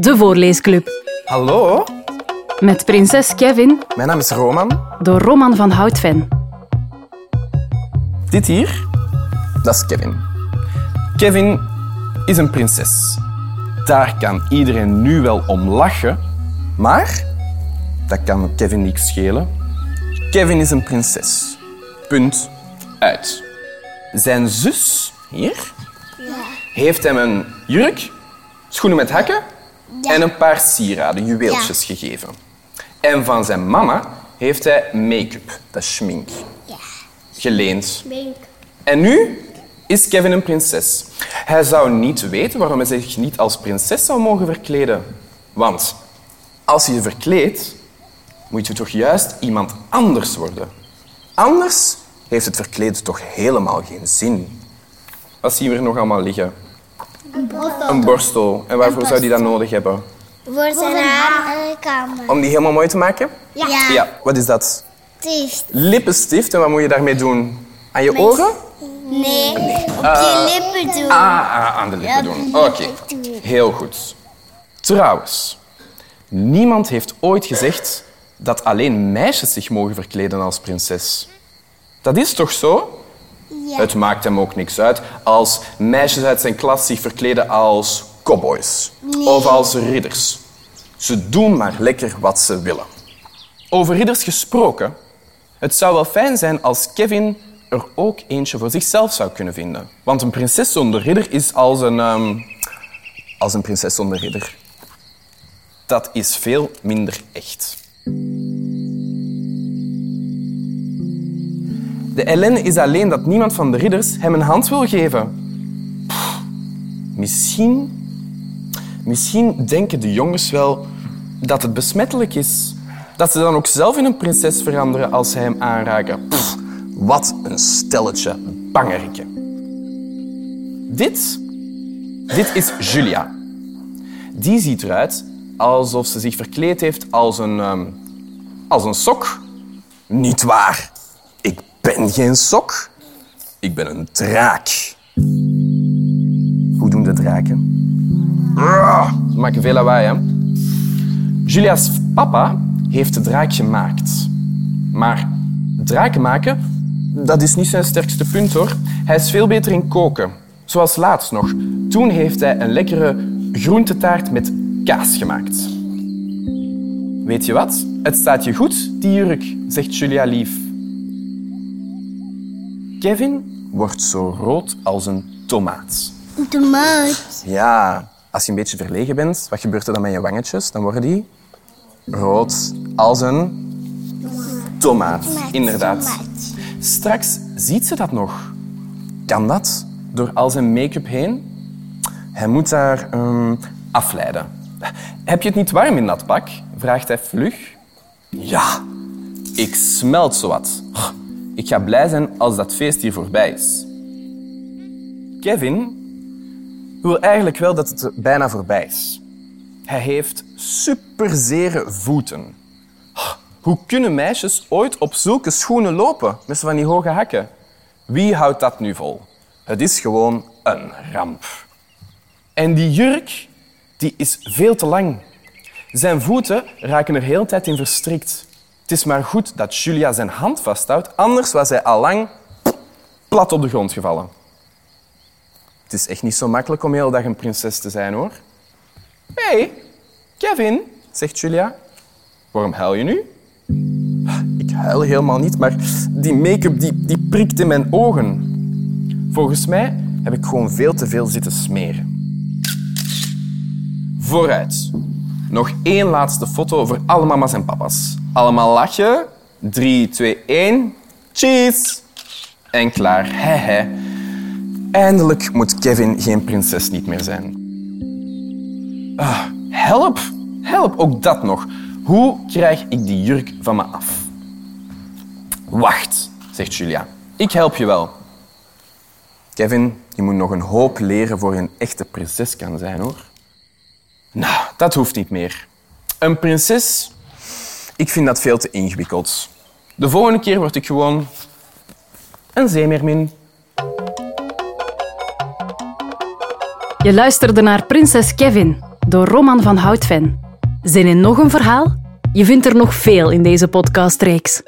De Voorleesclub. Hallo, Met prinses Kevin mijn naam is Roman. door Roman van Houtven. Dit hier, dat is Kevin. Kevin is een prinses. Daar kan iedereen nu wel om lachen, maar dat kan Kevin niks schelen. Kevin is een prinses. Punt. Uit. Zijn zus, hier, heeft hem een jurk, schoenen met hakken en een paar sieraden, juweeltjes gegeven. En van zijn mama heeft hij make-up, dat is schmink, geleend. En nu is Kevin een prinses. Hij zou niet weten waarom hij zich niet als prinses zou mogen verkleden. Want als je je verkleedt, moet je toch juist iemand anders worden. Anders heeft het verkleden toch helemaal geen zin. Wat zien we er nog allemaal liggen? Een borstel. En waarvoor zou die dat nodig hebben? Voor zijn haar en kamer. Om die helemaal mooi te maken? Ja. Ja, wat is dat? Tief. Lippenstift. En wat moet je daarmee doen? Aan je oren? Nee. Op je lippen doen. Ah, ah, aan de lippen doen. Oké, heel goed. Trouwens, niemand heeft ooit gezegd dat alleen meisjes zich mogen verkleden als prinses. Dat is toch zo? Ja. Het maakt hem ook niks uit als meisjes uit zijn klas zich verkleden als cowboys of als ridders. Ze doen maar lekker wat ze willen. Over ridders gesproken, het zou wel fijn zijn als Kevin er ook eentje voor zichzelf zou kunnen vinden. Want een prinses zonder ridder is als een, ehm, als een prinses zonder ridder. Dat is veel minder echt. De ellende is alleen dat niemand van de ridders hem een hand wil geven. Misschien, misschien denken de jongens wel dat het besmettelijk is. Dat ze dan ook zelf in een prinses veranderen als ze hem aanraken. Wat een stelletje bangerikken. Dit, dit is Julia. Die ziet eruit alsof ze zich verkleed heeft als een, ehm, als een sok. Niet waar. Ben geen sok. Ik ben een draak. Hoe doen de draken? Ah, Ze maken veel lawaai, hè? Julia's papa heeft de draak gemaakt. Maar draken maken, dat is niet zijn sterkste punt, hoor. Hij is veel beter in koken. Zoals laatst nog. Toen heeft hij een lekkere groentetaart met kaas gemaakt. Weet je wat? Het staat je goed, die jurk, zegt Julia lief. Kevin wordt zo rood als een tomaat. Tomaat. Ja, als je een beetje verlegen bent, wat gebeurt er dan met je wangetjes? Dan worden die rood als een tomaat. Inderdaad. Straks ziet ze dat nog. Kan dat? Door al zijn make-up heen? Hij moet haar ehm, afleiden. Heb je het niet warm in dat pak? vraagt hij vlug. Ja, ik smelt zowat. Ik ga blij zijn als dat feest hier voorbij is. Kevin wil eigenlijk wel dat het bijna voorbij is. Hij heeft superzere voeten. Hoe kunnen meisjes ooit op zulke schoenen lopen met van die hoge hakken? Wie houdt dat nu vol? Het is gewoon een ramp. En die jurk die is veel te lang. Zijn voeten raken er heel tijd in verstrikt. Het is maar goed dat Julia zijn hand vasthoudt, anders was hij al lang plat op de grond gevallen. Het is echt niet zo makkelijk om heel dag een prinses te zijn, hoor. Hé, hey, Kevin, zegt Julia. Waarom huil je nu? Ik huil helemaal niet, maar die make-up die, die prikt in mijn ogen. Volgens mij heb ik gewoon veel te veel zitten smeren. Vooruit. Nog één laatste foto voor alle mama's en papa's. Allemaal lachen. 3, 2, 1. Cheese! En klaar. He, he. Eindelijk moet Kevin geen prinses niet meer zijn. Ah, help! Help, ook dat nog. Hoe krijg ik die jurk van me af? Wacht, zegt Julia. Ik help je wel. Kevin, je moet nog een hoop leren voor je een echte prinses kan zijn, hoor. Nou, dat hoeft niet meer. Een prinses, ik vind dat veel te ingewikkeld. De volgende keer word ik gewoon een zeemeermin. Je luisterde naar Prinses Kevin. door Roman van Houtven. Zin in nog een verhaal? Je vindt er nog veel in deze podcastreeks.